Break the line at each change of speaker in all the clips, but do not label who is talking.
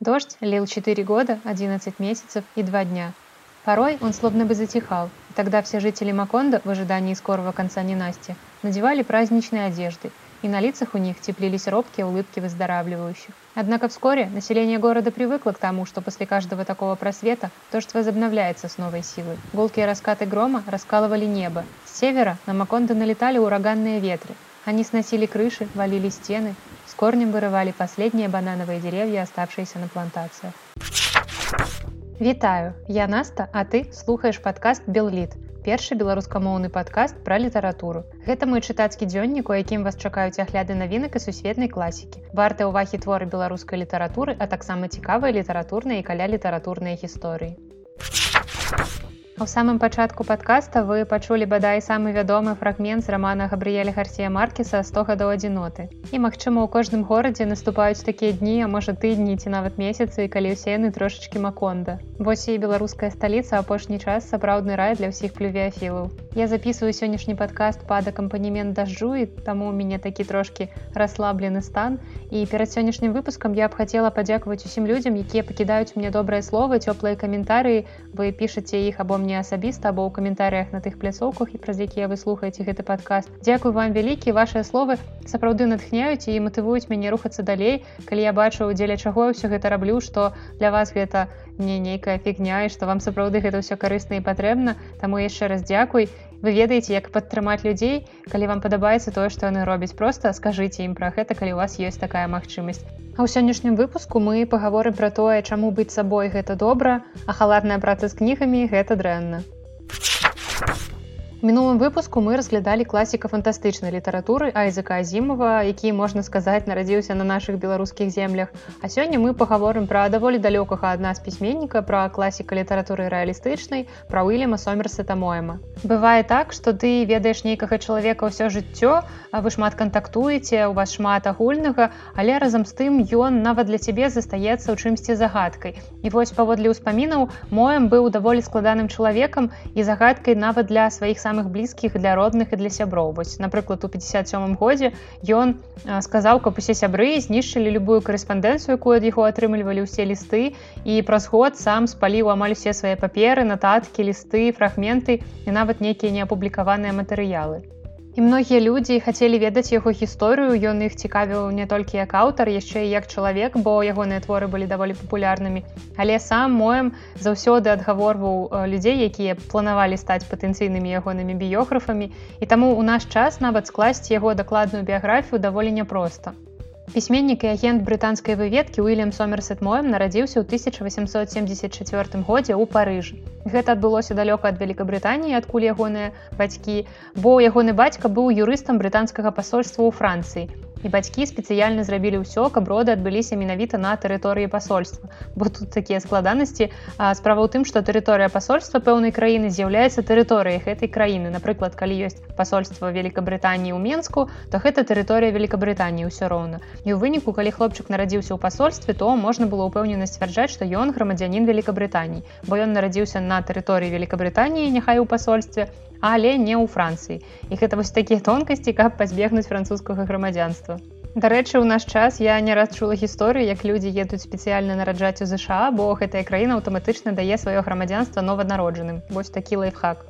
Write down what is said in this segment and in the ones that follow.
Дождь лил четыре года, одиннадцать месяцев и два дня. Порой он словно бы затихал, и тогда все жители Маконда в ожидании скорого конца ненасти надевали праздничные одежды, и на лицах у них теплились робкие улыбки выздоравливающих. Однако вскоре население города привыкло к тому, что после каждого такого просвета дождь возобновляется с новой силой. Гулкие раскаты грома раскалывали небо. С севера на Макондо налетали ураганные ветры. Они сносили крыши, валили стены, с корнем вырывали последние банановые деревья, оставшиеся на плантациях. Вітаю, я Наста, а ты слухаеш падкаст Белліт. Першы беларускамоўны падкаст пра літаратуру. Гэта мой чытацкі дзённік, у якім вас чакаюць агляды навінак і сусветнай класікі. Вартыя ўвагі творы беларускай літаратуры, а таксама цікавыя літаратурныя і каля літаратурныя гісторыі. У самым пачатку падкаста вы пачулі бадай самы вядомы фрагмент з рамана Габрыеля Гарсія Маркеса 100 гадоў адзіноты. І магчыма, у кожным горадзе наступаюць такія дні, а можа тыдні ці нават месяцы, калі ўсе яны трошачкі маконда. Вось і беларуская сталіца апошні час сапраўдны рай для ўсіх плювіяфілаў. Я записываю сённяшні падкаст пад акампанемент дажджу і таму у мяне такі трошкі расслаблены стан. І перад сённяшнім выпускам я б хацела падзякаваць усім людзям, якія пакідаюць мне добрыя словы, цёплыя каментарыі, вы пішаце іх або мне мне асабіста або ў каментарыях на тых пляцоўках і праз якія вы слухаеце гэты падкаст. Дзякуй вам вялікі вашыя словы сапраўды натхняюць і матывуюць мяне рухацца далей. Калі я бачу дзеля чаго ўсё гэта раблю што для вас гэта не нейкая фігня і што вам сапраўды гэта ўсё карысна і патрэбна таму яшчэ раз дзякуй вы ведаеце як падтрымаць людзей калі вам падабаецца тое што яны робяць. Просто скажыце ім пра гэта калі у вас ёсць такая магчымасць. А ў сённяшнім выпуску мы пагаворым пра тое, чаму быць сабой гэта добра, а халатная праца з кнігамі гэта дрэнна мінулым выпуску мы разглядалі класіка фантастычнай літаратуры айзека азімова які можна сказаць нарадзіўся на наших беларускіх землях. А сёння мы паговорым пра даволі далёкага ад нас пісьменніка пра класіка літаратуры рэалістычнай пра уильяма сомерсета моема бывае так что ты ведаеш нейкага чалавека ўсё жыццё вы шмат кантактуеце у вас шмат агульнага але разам з тым ён нават для цябе застаецца ў чымсьці загадкай. І вось паводле ўспамінаў моем быў даволі складаным чалавекам і загадкай нават для сваіх сам самых блізкіх для родных і для сяброў вось напрыклад у 57 годзе ён сказаў каб усе сябры знішчылі любую карэспандэнцыю якую ад яго атрымлівалі ўсе лісты і праз год сам спаліў амаль усе свае паперы нататкі лісты фрагменты і нават нейкія неапублікаваныя матэрыялы І многія людзі хацелі ведаць яго гісторыю, ён іх цікавіў не толькі як аўтар, яшчэ і як чалавек, бо ягоныя творы былі даволі папулярнымі. Але сам моем заўсёды адгаворваў э, людзей, якія планавалі стаць патэнцыйнымі ягонымі біёграфамі. І таму ў наш час нават скласці яго дакладную біяграфію даволі няпроста. Пісьменнік і агент брытанскай выведкі Уильям Сомерсет Моем нарадзіўся ў 1874 годзе ў Парыжы. Гэта адбылося далёка ад Вкабрытаніі, адкуль ягоныя бацькі, бо ягоны бацька быў юрыстам брытанскага пасольства ў Францыі. І бацькі спецыяльна зрабілі ўсё каб роды адбыліся менавіта на тэрыторыі пасольства. Бо тут такія складанасці справа ў тым што тэрыторыя пасольства пэўнай краіны з'яўляецца тэрыторыяй гэтай краіны. Напрыклад калі ёсць пасольства Вкабрытаніі ў менску то гэта тэрыторыя Вкабрытаніі ўсё роўна. І ў выніку калі хлопчык нарадзіўся ў пасольстве то можна было ўпэўнена сцвярджаць што ён грамадзянін Вкабрытаніі бо ён нарадзіўся на тэрыторыі Вкабрытаніі няхай у пасольстве але не ў францыі і гэта вось такія тонкасці каб пазбегнуць французскага грамадзянства. Дарэчы у наш час я не раз чула гісторыю як людзі едуць спецыяльна нараджаць у ЗША бо гэтая краіна аўтаматычна дае сваё грамадзянства нованароджаным. Вось такі лайфхак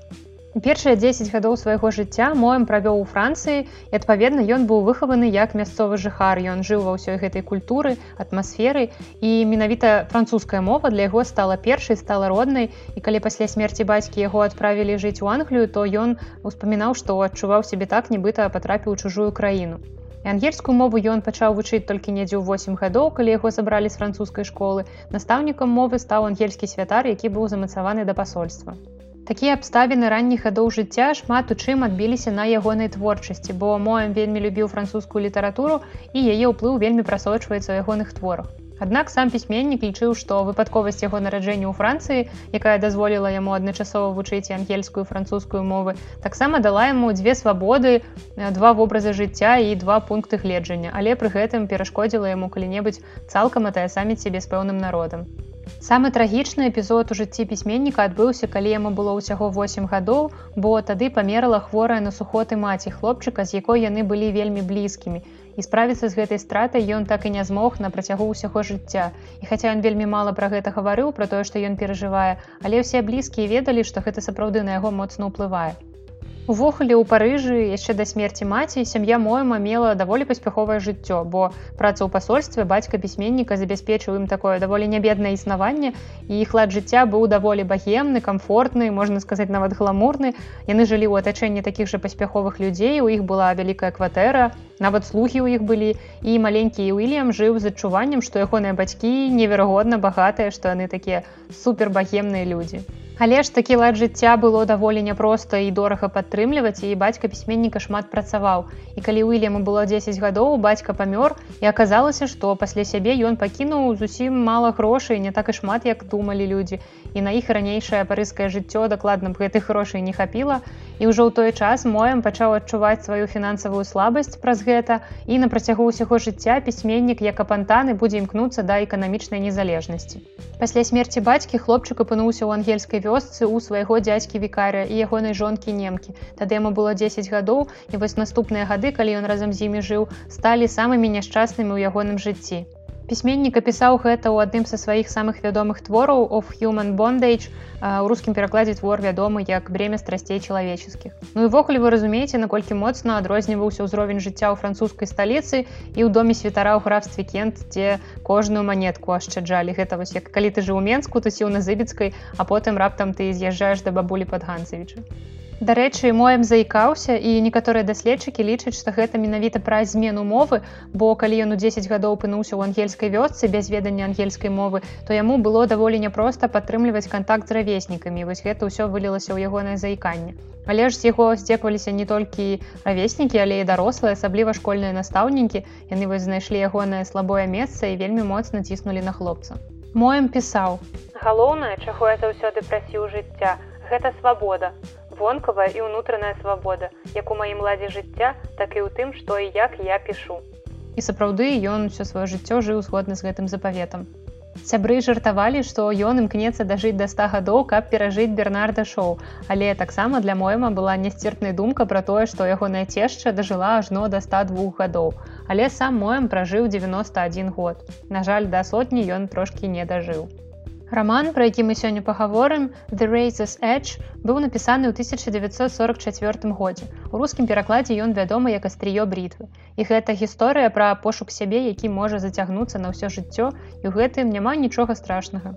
Першыя 10 гадоў свайго жыцця моем правёў у Францыі і адпаведна ён быў выхаваны як мясцовы жыхар. Ён жыў ва ўсёй гэтай культуры, атмасферы і менавіта французская мова для яго стала першай стала роднай. І калі пасля смерці бацькі яго адправілі жыць у Англію, то ён успамінаў, што адчуваў сябе так, нібыта патрапіў чужую краіну. Ангельскую мову ён пачаў вучыць толькі недзе ў 8 гадоў, калі яго забралі з французскай школы. Настаўнікам мовы стаў ангельскі святар, які быў замацаваны да пасольства. Такія абставіны ранніх гадоў жыцця шмат у чым адбіліся на ягонай творчасці, бо моем вельмі любіў французскую літаратуру і яе ўплыў вельмі прасочваецца ў ягоных творах. Аднак сам пісьменнік лічыў, што выпадковасць яго нараджэння ў Францыі, якая дазволіла яму адначасова вучыць ангельскую французскую мовы, таксама дала яму дзве свабоды, два вобразы жыцця і два пункты гледжання, але пры гэтым перашкодзіла яму калі-небудзь цалкам атая самі сябе з пэўным народам. Самы трагічны эпізод у жыцці пісьменніка адбыўся, калі яму было ўсяго 8 гадоў, бо тады памерла хворая на сухоты маці хлопчыка, з якой яны былі вельмі блізкімі. і справіцца з гэтай стратай ён так і не змог на працягу ўсяго жыцця і хаця ён вельмі мала пра гэта гаварыў пра тое што ён перажывае але ўсе блізкія ведалі што гэта сапраўды на яго моцна ўплывае Увогуле ў парыжы яшчэ да смерці маці сям'я моема мела даволі паспяховае жыццё, бо праца ў пасольстве бацька пісьменніка забяспечыў ім такое даволі нябеднае існаванне і іх лад жыцця быў даволі багемны, камфортны, можна сказаць нават гламурны. Яны жылі ў атачэнні такіх жа паспяховых людзей, у іх была вялікая кватэра, нават слухі ў іх былі і маленькі Уільям жыў з адчуваннем, што ягоныя бацькі неверагодна багатыя, што яны такія супербагемныя людзі. Але ж такі лад жыцця было даволі няпроста і дорага падтрымліваць і бацька пісьменніка шмат працаваў. І калі Уільяму было 10 гадоў бацька памёр і аказалася, што пасля сябе ён пакінуў зусім мала грошай не так і шмат як думалі людзі. І на іх ранейшае парыскае жыццё дакладна б гэтых грошай не хапіла. І ўжо ў той час моем пачаў адчуваць сваю фінансавую слабасць праз гэта і на працягу ўсяго жыцця пісьменнік як апантаны будзе імкнуцца да эканамічнай незалежнасці. Пасля смерці бацькі хлопчык апынуўся ў ангельскай ў свайго дзядзькі вікаря і ягонай жонкі немкі. Тады яму было 10 гадоў і вось наступныя гады, калі ён разам з імі жыў, сталі самымі няшчаснымі ў ягоным жыцці. Пісьменнік апісаў гэта ў адным са сваіх самых вядомых твораў of human bondage у рускім перакладзе твор вядомы як бремя страсцей чалавеческіх. Ну івогуле вы разумееце, наколькі моцна адрозніваўся ўзровень жыцця ў французскай сталіцы і ў доме святара ў графстве кент, дзе кожную манетку ашчаджалі гэта вось як калі ты жыў у менску тусіў на зыбіцкай, а потым раптам ты з'язджаеш да бабулі пад ганцевіча. Дарэчы, моем заікаўся і некаторыя даследчыкі лічаць, што гэта менавіта пра змену мовы, бо калі ён у 10 гадоў апынуўся ў ангельскай вёсцы без ведання ангельскай мовы, то яму было даволі няпроста падтрымліваць кантакт з равеснікамі. вось гэта ўсё вылілася ў ягонае заіканне. Але ж з яго здзекваліся не толькі равеснікі, але і дарослыя, асабліва школьныя настаўнікі. Яны вось знайшлі ягонае слабое месца і вельмі моцна ціснулі на хлопца. Моем пісаў: Галоўнае, чаго я заўсёды прасіў жыцця, гэта свабода вонкавая і ўнутраная свабода як у маім ладзе жыцця так і ў тым што і як я пішу. І сапраўды ён усё сваё жыццё жыў згодна з гэтым запаветам. Сябры жартавалі што ён імкнецца дажыць да 100 гадоў каб перажыць бернарда шоу. Але таксама для моема была нясцерпная думка пра тое што ягоная цешча дажыла ажно да 102 гадоў. Але сам моем пражыў 91 год. На жаль да сотні ён трошкі не дажыў Раман, пра які мы сёння пагаворым, The Races Edge быў напісаны ў 1944 годзе. У рускім перакладзе ён вядомы як астрыё брітвы. І гэта гісторыя пра пошук сябе, які можа зацягнуцца на ўсё жыццё і ў гэтым няма нічога страшнага.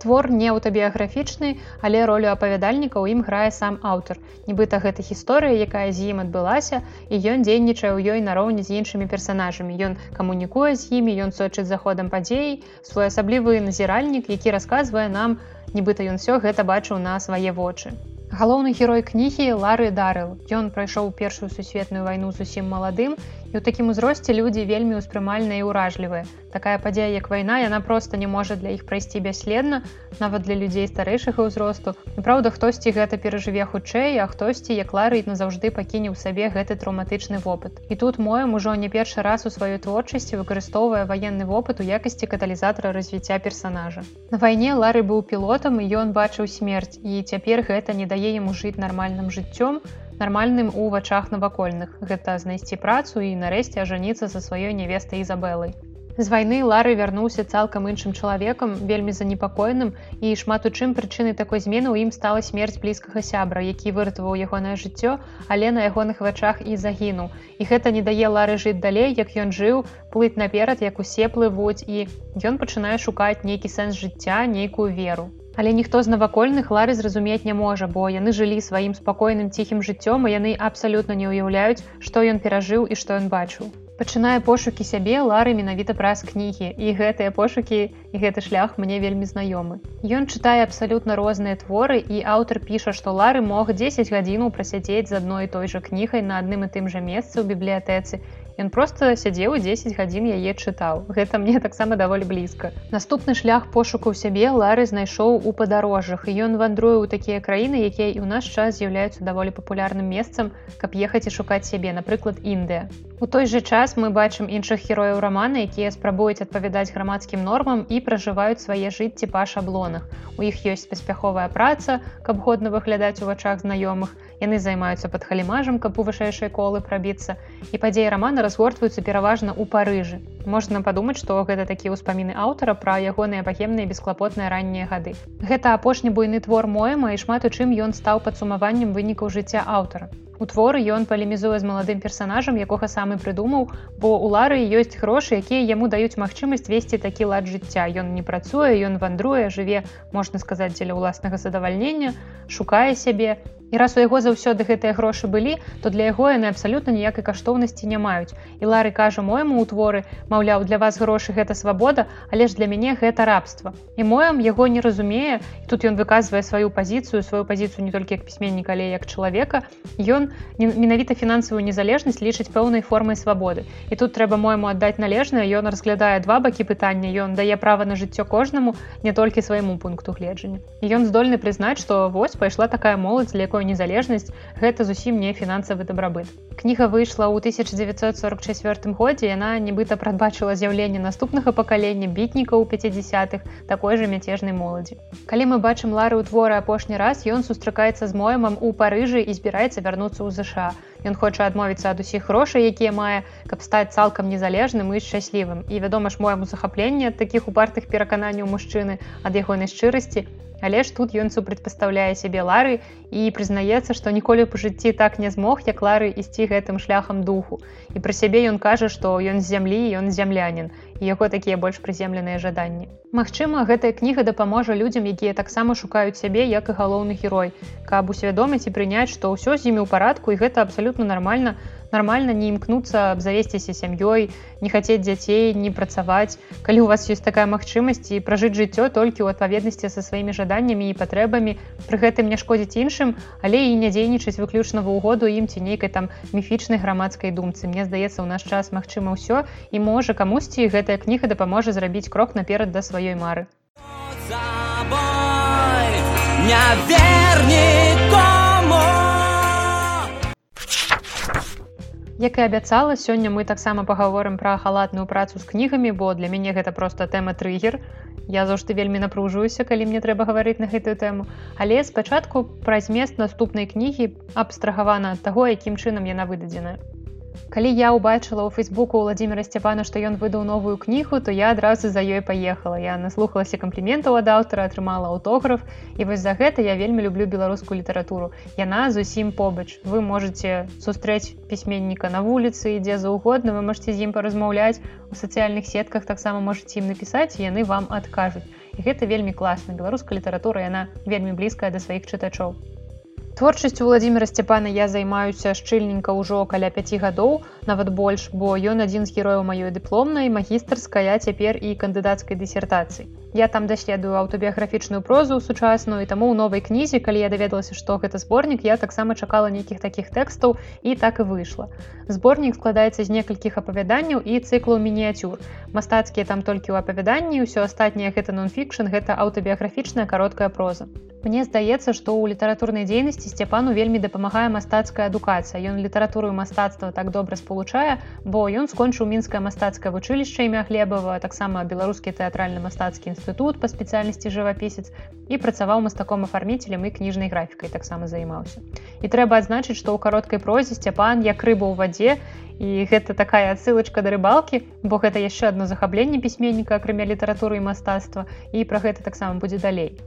Твор не аўтабіяграфічны, але ролю апавядальніка ў ім грае сам аўтар. Нібыта гэта гісторыя, якая з ім адбылася і ён дзейнічае ў ёй нароўні з іншымі персанажамі. Ён камунікуе з імі, ён сочыць заходам падзей, своеасаблівы назіральнік, які расказвае нам, нібыта ён все гэта бачыў на свае вочы. Галоўны герой кнігі Лары Дарыл. Ён прайшоў першую сусветную вайну зусім маладым І ў такім узросце людзі вельмі ўспрымальныя і ўражлівыя. Такая падзея, як вайна, яна проста не можа для іх прайсці бясследна, нават для людзей старэйшага ўзросту. Праўда, хтосьці гэта перажыве хутчэй, а хтосьці, як ларыт назаўжды пакіне ў сабе гэты траўматычны вопыт. І тут моем ужо не першы раз у сваёй творчасці выкарыстоўвае ваенны вопыт у якасці каталізатара развіцця персанажа. На вайне лары быў пілотам і ён бачыў смерць і цяпер гэта не дае яму жыць нармальным жыццём, нармальным у вачах навакольных. Гэта знайсці працу і нарэшце ажаніцца за сваёй невестай ізабелай з вайны лары вярнуўся цалкам іншым чалавекам вельмі занепакоеным і шмат у чым прычынай такой змены ў ім стала смерць блізкага сябра які выратаваў ягонае жыццё але на ягоных вачах і загінуў. І гэта не дае лары жыць далей як ён жыў плыць наперад як усе плывуць і ён пачынае шукаць нейкі сэнс жыцця нейкую веру Але ніхто з навакольных лары зразумець не можа, бо яны жылі сваім спакойным ціхім жыццём, і яны абсалютна не ўяўляюць, што ён перажыў і што ён бачыў. Пачынае пошукі сябе лары менавіта праз кнігі і гэтыя пошукі і гэты шлях мне вельмі знаёмы. Ён чытае абсалютна розныя творы і аўтар піша, што лары мог 10 гадзінаў прасядзець з адной той жа кнігай на адным і тым жа месцы ў бібліятэцы Ён проста сядзеў 10 гадзін яе чытаў. Гэта мне таксама даволі блізка. Наступны шлях пошукаў сябе Лары знайшоў у падарожжах і ён вандруе ў такія краіны, якія і ў наш час з'яўляюцца даволі папулярным месцам, каб ехаць і шукаць сябе, напрыклад, Індыя. У той жа час мы бачым іншых герояў рамана, якія спрабуюць адпавядаць грамадскім нормам і пражываюць свае жыцці па шаблонах. У іх ёсць паспяховая праца, каб годна выглядаць у вачах знаёмых, яны займаюцца пад халімажам каб у вышэйшай колы прабіцца. І падзеі рамана разгортваюцца пераважна ў парыжы. Можна падумаць што гэта такія ўспаміны аўтара пра ягоныя багемныя бесклапотныя раннія гады. Гэта апошні буйны твор моема і шмат у чым ён стаў падсумаваннем вынікаў жыцця аўтара. Творы ён палемізуе з маладым персанажам, якога самы прыдумаў, бо у лары ёсць грошы, якія яму даюць магчымасць весці такі лад жыцця. Ён не працуе, ён вандруе, жыве, можна сказаць, дзеля ўласнага задавальнення, шукае сябе І раз у яго заўсёды гэтыя грошы былі, то для яго яны абсалютна ніякай каштоўнасці не маюць. І Лары кажа мойму ў творы, маўляў, для вас грошы гэта свабода, але ж для мяне гэта рабства. І моем яго не разумее. І тут ён выказвае сваю пазіцыю, сваю пазіцыю не толькі як пісьменніка, але як чалавека. Ён менавіта фінансавую незалежнасць лічыць пэўнай формай свабоды. І тут трэба мойму аддаць належнае, ён разглядае два бакі пытання, ён дае права на жыццё кожнаму, не толькі свайму пункту гледжання. І ён здольны прызнаць, што вось пайшла такая моладзь, для якой такое незалежнасць гэта зусім не фінансавы дабрабыт. Кніга выйшла ў 1944 годзе яна нібыта прадбачыла з'яўленне наступнага пакалення бітнікаў 50х такой же мяцежнай моладзі. Калі мы бачым лары ў творы апошні раз ён сустракаецца з моемам у парыжы і збіраецца вярнуцца ў ЗША Ён хоча адмовіцца ад усіх грошай якія мае каб стаць цалкам незалежным і шчаслівым. І вядома ж мояму захапленне ад такіх упартых перакананняў мужчыны ад ягонай шчырасці Але ж тут ён супрацьпастаўляе сябе лары і прызнаецца, што ніколі па жыцці так не змог, як лары ісці гэтым шляхам духу. І пра сябе ён кажа, што ён з зямлі, ён зямлянін і яго такія больш прыземленыя жаданні. Магчыма, гэтая кніга дапаможа людзям, якія таксама шукаюць сябе як і галоўны герой, каб усвядоміць і прыняць, што ўсё з імі ў парадку і гэта абсалютна нармальна, нормально не імкнуцца абзавесціся сям'ёй не хацець дзяцей не працаваць калі у вас есть такая магчымасць і пражыць жыццё толькі ў адпаведнасці са сваімі жаданнямі і патрэбамі пры гэтым не шкодзіць іншым але і не дзейнічаць выключна ва угоду ім ці нейкай там міфічнай грамадскай думцы. Мне здаецца у наш час магчыма ўсё і можа камусьці гэтая кніга дапаможа зрабіць крок наперад да сваёй мары. Не верніком Як і абяцала, сёння мы таксама пагаворым пра халатную працу з кнігамі, бо для мяне гэта проста тэма трыгер. Я заўжды вельмі напружуюся, калі мне трэба гаварыць на гэтую тэму. Але спачатку пра змест наступнай кнігі абстрагавана ад таго, якім чынам яна выдадзеная. Калі я ўбачыла ў фейсбуку владимира сцяпана што ён выдаў новую кнігу то я адразу за ёй паехала. Я наслухалася кампліментаў ад аўтара атрымала аўтограф. І вось за гэта я вельмі люблю беларускую літаратуру. Яна зусім побач. Вы можете сустрэць пісьменніка на вуліцы ідзе заўгодна вы можете з ім паразмаўляць. У сацыяльных сетках таксама можете ім напісаць яны вам адкажуць. І гэта вельмі класна. Беларуская літаратура яна вельмі блізкая да сваіх чытачоў творчасцю владимира сцяпана я займаюся шчыльненька ўжо каля 5 гадоў нават больш бо ён адзін з герояў маёй дыпломнай магістарская цяпер і кандыдацкай дысертацыі. Я там даследую аўтабіяграфічную прозу сучасную і таму ў новай кнізе калі я даведалася што гэта зборнік я таксама чакала нейкіх такіх тэкстаў і так і выйшла. Зборнік складаецца з некалькіх апавяданняў і цыклаў мініяцюр. Мастацкія там толькі ў апавяданні ўсё астатняе гэта нон-фікшн гэта аўтабіяграфічная кароткая проза Мне здаецца што ў літаратурнай дзейнасці сцяпану вельмі дапамагае мастацкая адукацыя ён літаратуру і мастацтва так добра спалучае бо ён скончыў мінскае мастацкае вучылішча імя хлебава таксама беларускі тэатральны мастацкі інстытут па спецыяльнасці жывапісец і працаваў мастаком афарміцелем і кніжнай графікай таксама займаўся. І трэба адзначыць, што ў кароткай прозе сцяпан як рыба ў вадзе і гэта такая адсылачка да рыбалкі, бо гэта яшчэ адно захапленне пісьменніка акрамя літаратуры і мастацтва і пра гэта таксама будзе далей.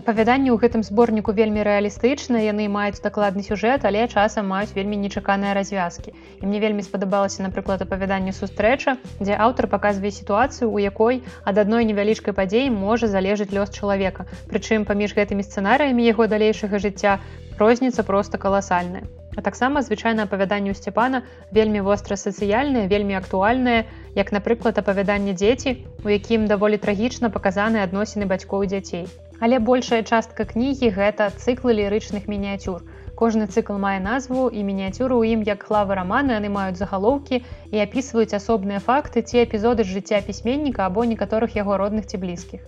Апавяданні ў гэтым зборніку вельмі рэалістычныя, яны маюць дакладны сюжэт, але часам маюць вельмі нечаканыя развязкі. І мне вельмі спадабалася, напрыклад, апавяданне сустрэча, дзе аўтар паказвае сітуацыю, у якой ад адной невялічкай падзеі можа залежыць лёс чалавека. Прычым паміж гэтымі сцэнарыямі яго далейшага жыцця розніца проста каласальная. А таксама звычайна апавяданню сцяпана вельмі востра сацыяльныя, вельмі актуальныя, як, напрыклад, апавяданне дзеці, у якім даволі трагічна паказаны адносіны бацькоў дзяцей. Але большая частка кнігі гэта цыклы лірычных мініяцюр. Кожны цыкл мае назву і мініяцюры ў ім як хлавы раманы яны маюць загалоўкі і апісваюць асобныя факты ці эпізоды з жыцця пісьменніка або некаторых яго родных ці блізкіх.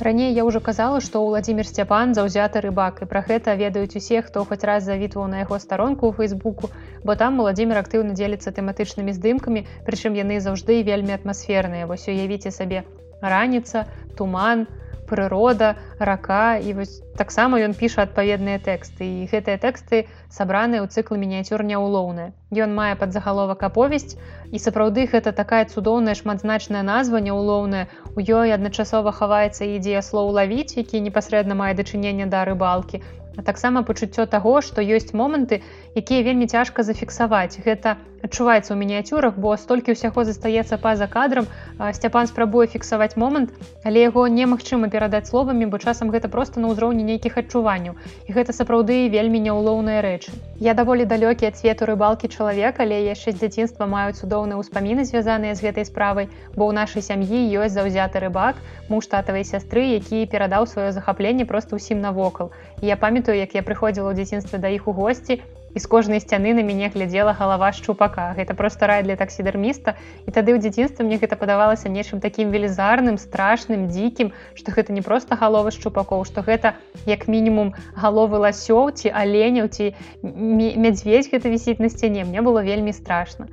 Раней я ўжо казала, што ўладзімир сцяпан заўзяты рыбак і пра гэта ведаюць усе, хто хоць раз завітваў на яго старонку ў фейсбуку, бо там уладзімир актыўна дзеліцца тэматычнымі здымкамі, прычым яны заўжды вельмі атмасферныя. Вось уявіце сабе раніца, туман, прырода рака і вось таксама ён піша адпаведныя тэксты. І гэтыя тэксты сабраныя ў цыклы мініяцюр няўлоўная ён мае падзагаловак аповесць і сапраўды гэта такая цудоўная шматзначная назва няўлоўная у ёй адначасова хаваецца ідзея слоў лавіць які непасрэдна мае дачынення да рыбалкі а таксама пачуццё таго што ёсць моманты якія вельмі цяжка зафіксаваць. Гэта адчуваецца ў мініяцюрах бо столькі ўсяго застаецца па-за кадрам. Сцяпан спрабуе фіксаваць момант але яго немагчыма перадаць словамі бо часам гэта просто на ўзроўні нейкіх адчуванняў. І гэта сапраўды вельмі няўлоўныя рэчы я даволі далёкі ад свету рыбалкі чалавек але яшчэ з дзяцінства маю цудоўныя ўспаміны звязаныя з гэтай справай бо ў нашай сям'і ёсць заўзяты рыбак муж татавай сястры які перадаў сваё захапленне просто ўсім навокал. Я памятаю як я прыходзіла ў дзяцінстве да іх у госці і з кожнай сцяны на мяне глядзела галава шчупака. Гэта просто рай для таксідэрміста. І тады ў дзяцінстве мне гэта падавалася нечым такім велізарным страшным дзікім што гэта не просто галовы шчупакоў што гэта як мінімум галовы ласёў ці аленяў ці мядзведь гэта вісіць на сцяне. Мне было вельмі страшна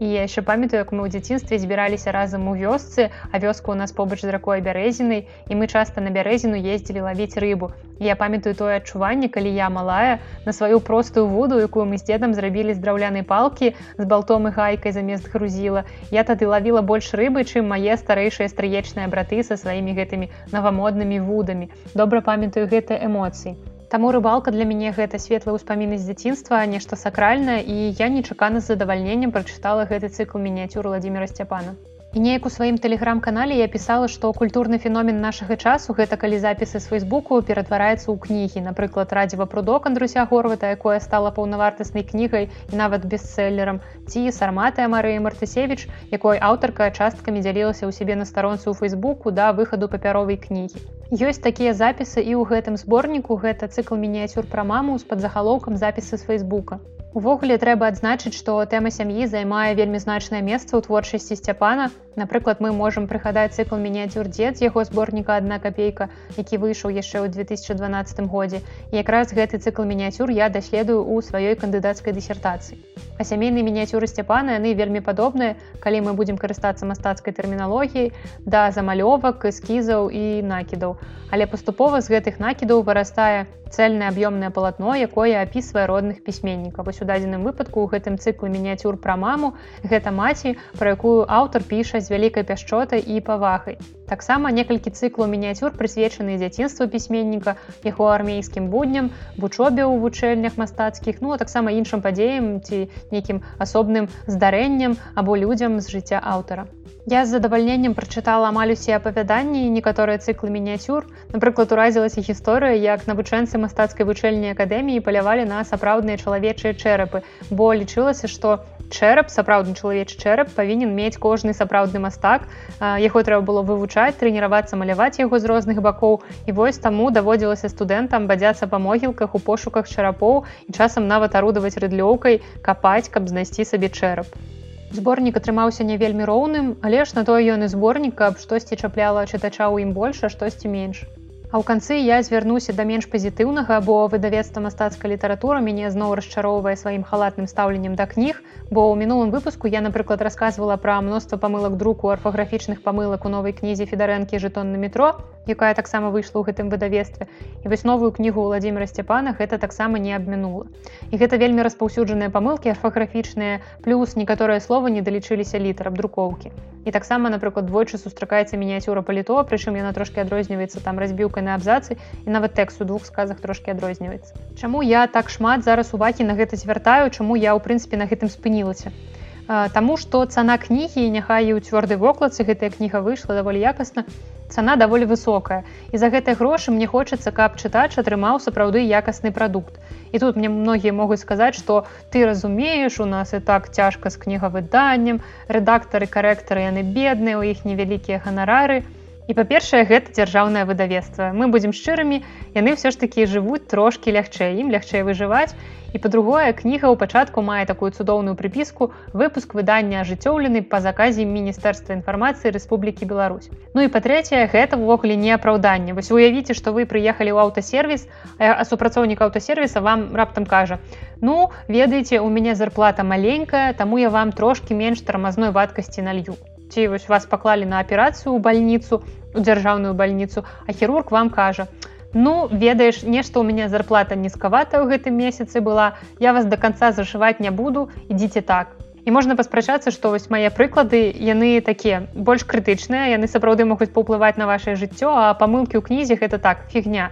і я яшчэ памятаю як мы ў дзяцінстве збіраліся разам у вёсцы а вёска у нас побач з ракой бярэзінай і мы часта на бярэзіну ездзілі лавіць рыбу. Я памятаю тое адчуванне калі я малая на сваю простую воду якую мы з дзедам зрабілі з драўлянай палкі з балтом і гайкай замест грузіла я тады лавіла больш рыбы чым мае старэйшыя стрыечныя браты са сваімі гэтымі навамоднымі вудамі. Добра памятаю гэта эмоцыі Таму рыбалка для мяне гэта светлыя ўспаміны з дзяцінства, нешта сакральнае і я нечакана з задавальненнем прачытала гэты цыкл мініяцюр Владимира Сцяпана. І неяк у сваім тэлеграм-канале я пісала, што культурны феномен нашага часу гэта калі запісы з фейсбуку ператвараецца ў кнігі. Напрыклад, радзіва прудок Андруся Горвата, якое стала паўнавартаснай кнігай і нават бестселлерам. Ці сарматая Марыя Мартысевіч, якой аўтарка часткамі дзялілася ў сябе на старонцы ў фейсбуку да выхаду папяровай кнігі. Ёсць такія запісы і ў гэтым зборніку гэта цыкл мініяцюр пра маму з падзахалоўкам запісы з фейсбука. Увогуле трэба адзначыць, што тэма сям'і займае вельмі значнае месца ў творчасці сцяпана. Напрыклад, мы можам прыгадаць цыкл мініяцюр дзед з яго зборніка адна капейка, які выйшаў яшчэ ў 2012 годзе. І якраз гэты цыкл мініяцюр я даследую ў сваёй кандыдацкай дысертацыі. А сямейныя мініяцюры сцяпана яны вельмі падобныя, калі мы будзем карыстацца мастацкай тэрміналогіяй да замалёвак, эскізаў і накідаў. Але паступова з гэтых накідаў вырастае цельнае аб'ёмнае палатно, якое апісвае родных пісьменнікаў. Вось у дадзеным выпадку ў гэтым цыклу мініяцюр пра маму гэта маці, пра якую аўтар піша з вялікай пяшчотай і павагай. Таксама некалькі цыклаў мініяцюр прысвечаны дзяцінству пісьменніка, яго армейскім будням, вучобе ў вучэльнях мастацкіх, ну а таксама іншым падзеям ці нейкім асобным здарэннем або людзям з жыцця аўтара. Я з задавальненнем прачытала амаль усе апавяданні і некаторыя цыклы мініяцюр. Напрыклад, уразілася гісторыя, як навучэнцы мастацкай вучэльнай акадэміі палявалі на сапраўдныя чалавечыя чэрапы, бо лічылася, што чэрап сапраўдны чалавечы чэрап павінен мець кожны сапраўдны мастак. Яго трэба было вывучаць, трэніравацца маляваць яго з розных бакоў. І вось таму даводзілася студэнтам бадзяцца па могілках у пошуках чарапоў і часам нават арудаваць рыдлёўкай, капаць, каб знайсці сабе чэрап зборнік атрымаўся не вельмі роўным але ж на тое ён і зборнік каб штосьці чапляла чытача ў ім больш а штосьці менш. А ў канцы я звярнуся да менш пазітыўнага, бо выдавецтва мастацкая літаратура мяне зноў расчароўвае сваім халатным стаўленнем да кніг, бо ў мінулым выпуску я, напрыклад, расказвала пра мноства памылак друку арфаграфічных памылак у новай кнізе федарэнкі жытон на метро, якая таксама выйшла ў гэтым выдавецтве. І вось новую кнігу Владзімира Сцяпана гэта таксама не абмінула. І гэта вельмі распаўсюджаныя памылкі арфаграфічныя, плюс некаторыя словы не далічыліся літар абдрукоўкі. І таксама, напрыклад, двойчы сустракаецца мініяцюра паліто, прычым яна трошки адрозніваецца там разбіўкай на абзацы і нават тэкст у двух сказах трошки адрозніваецца. Чаму я так шмат зараз увагі на гэта звяртаю, чаму я ў прынцыпе на гэтым спынілася. Таму што цана кнігі няхай і ў цвёрдай вокладцы гэтая кніга выйшла даволі якасна. Цана даволі высокая. І за гэтыя грошы мне хочацца, каб чытач атрымаў сапраўды якасны прадукт. І тут мне многія могуць сказаць, што ты разумееш, у нас і так цяжка з кнігавыданнем, рэдактары, карэктары яны бедныя, у іх невялікія ганарары, І па-першае, гэта дзяржаўнае выдавецтва. Мы будзем шчырымі, яны ўсё ж такі жывуць трошкі лягчэй, ім лягчэй выжываць. І па-другое, кніга ў пачатку мае такую цудоўную прыпіску выпуск выдання ажыццёўлены па заказе міністэрства інфармацыі Рэспублікі Беларусь. Ну і па-трэцяе, гэта ўвогуле не апраўданне. Вось уявіце, што вы прыехалі ў аўтасервіс, а супрацоўнік аўтасервіса вам раптам кажа: « Ну, ведаеце, у мяне зарплата маленькая, таму я вам трошкі менш тармазной вадкасці налью ці вось вас паклалі на аперацыю ў бальніцу у дзяржаўную бальніцу а хірург вам кажа ну ведаеш нешта у мяне зарплата нізкавата ў гэтым месяцы была я вас до конца зашываць не буду ідзіце так і можна паспрачацца што вось мае прыклады яны такія больш крытычныя яны сапраўды могуць паўплываць на ваше жыццё а памылкі ў кнізе гэта так фігня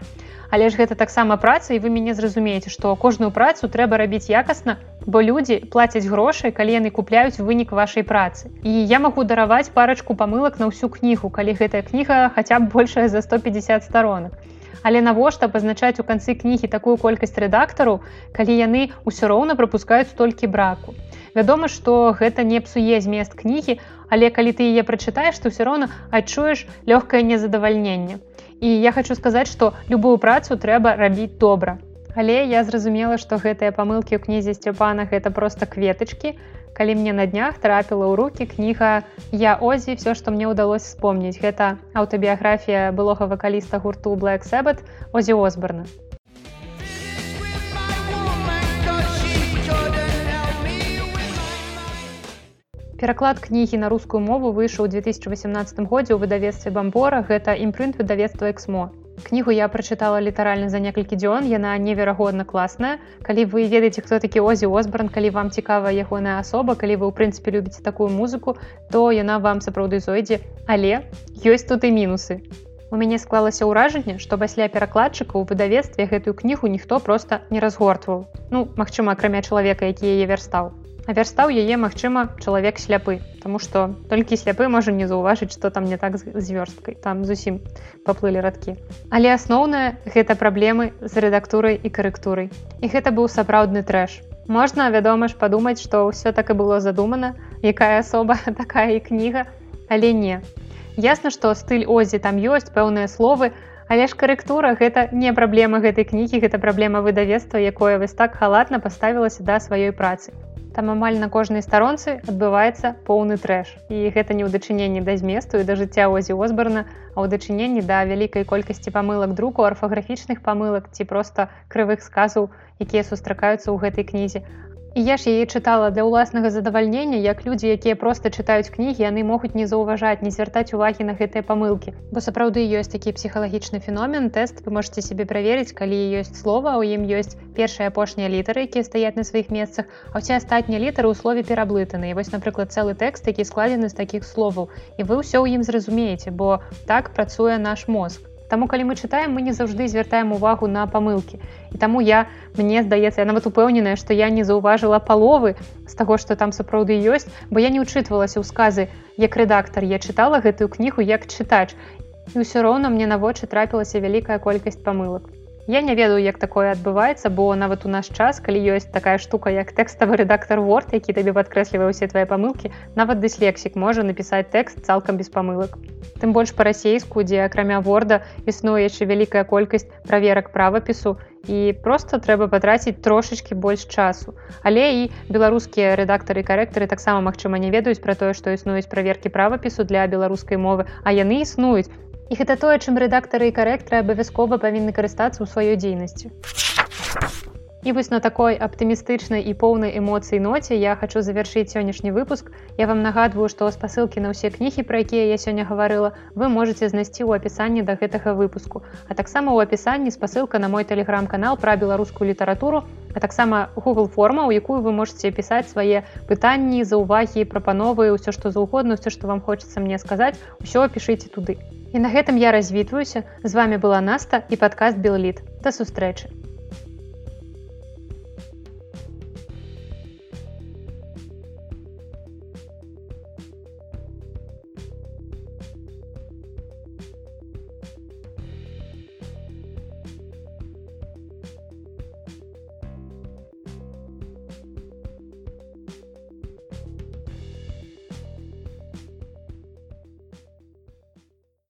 але ж гэта таксама праца і вы мяне зразумееце што кожную працу трэба рабіць якасна бо людзі плацяць грошай калі яны купляюць вынік вашай працы. І я магу дараваць парачку памылак на ўсю кнігу калі гэтая кніга хаця б большая за 150 сторонок але навошта пазначаць у канцы кнігі такую колькасць рэдактару калі яны ўсё роўна пропускаюць столькі браку вядома што гэта не псуе змест кнігі але калі ты яе прачытаеш то ўсё роўна адчуеш лёгкае незадавальненне і я хочу сказаць што любую працу трэба рабіць добра Але я зразумела, што гэтыя памылкі ў кнізе сцёпана гэта проста кветачкі. Калі мне на днях трапіла ў руки кніга я озі. Все што мне ўдалося вспомніць гэта аўтабіяграфія былога вакаліста гурту black Sabbath озі осборна. Пераклад кнігі на рускую мову выйшаў у 2018 годзе ў выдавецтве бамбора гэта імпрынт выдавецтва эксмо кнігу я прачытала літаральна за некалькі дзён яна неверагодна класная. Калі вы ведаеце хто такі озі осбран калі вам цікава ягоная асоба калі вы ў прынцыпе любіце такую музыку то яна вам сапраўды зойдзе. Але ёсць тут і мінусы. У мяне склалася ўражанне што пасля перакладчыка ў выдавецтве гэтую кнігу ніхто просто не разгортваў. Ну магчыма акрамя чалавека які яе вярстаў Вярстаў яе магчыма чалавек сляпы Таму што толькі сляпы можа не заўважыць што там не так з вёрсткай там зусім паплылі радкі. Але асноўнае гэта праблемы з рэдактурай і карэктурай. І гэта быў сапраўдны трэш. Можна вядома ж падумаць што ўсё так і было задумана якая асоба такая і кніга але не. Ясна што стыль озі там ёсць пэўныя словы але ж карэктура гэта не праблема гэтай кнігі гэта праблема выдавецтва якое вось так халатна паставілася да сваёй працы там амаль на кожнай старонцы адбываецца поўны трэш. І гэта не ў дачыненні да зместу і да жыцця озі озбарна а ў дачыненні да вялікай колькасці памылак друку арфаграфічных памылак ці проста крывых сказаў якія сустракаюцца ў гэтай кнізе І я ж яе чытала для ўласнага задавальнення, як людзі, якія проста чытаюць кнігі, яны могуць не заўважаць, не звяртаць увагі на гэтыя памылкі. Бо сапраўды ёсць такі псіхалагічны феномен тэст вы можете сябе праверыць, калі ёсць слова, у ім ёсць першыя апошнія літары, якія стаяць на сваіх месцах, а ўсе астатнія літары ў слове пераблытаны. І вось напрыклад цэлы тэкст, які складзены з такіх словаў. І вы ўсё ў ім зразумееце, бо так працуе наш мозг. Таму калі мы чытаем, мы не заўжды звяртаем увагу на памылкі. І таму я мне здаецца, я нават упэўненая, што я не заўважыла паловы з таго, што там сапраўды ёсць, бо я не ўчытвалася ў сказы як рэдактар, я чытала гэтую кнігу як чытач. І ўсё роўна мне на вочы трапілася вялікая колькасць памылак. Я не ведаю, як такое адбываецца, бо нават у наш час, калі ёсць такая штука, як тэкставы рэдактор Word, які табе падкрэслівае ўсе твае памылкі, нават дыслексік можа напісаць тэкст цалкам без памылак. Тым больш па-расейску, дзе акрамя ворда існуе яшчэ вялікая колькасць праверак правапісу і проста трэба патраціць трошачкі больш часу. Але і беларускія рэдактары і карэктары таксама магчыма не ведаюць пра тое, што існуюць праверкі правапісу для беларускай мовы, а яны існуюць І гэта тое, чым рэдактары і карэктары абавязкова павінны карыстацца ў сваёй дзейнасці. І вось на такой аптымістычнай і поўнай эмоцыі ноце я хочу завяршыць сённяшні выпуск. Я вам нагадваю, што спасылкі на ўсе кнігі, пра якія я сёння гаварыла, вы можете знайсці ў апісанні да гэтага выпуску. А таксама ў апісанні спасылка на мой тэлеграм-канал пра беларускую літаратуру, а таксама Google форма, у якую вы можете пісаць свае пытанні, заўвагі, прапановы, ўсё што заўгодна, ўсё, што вам хочацца мне сказаць, усё пішыце туды. І на гэтым я развітваюся. З вами была Наста і падкаст Белліт. Да сустрэчы.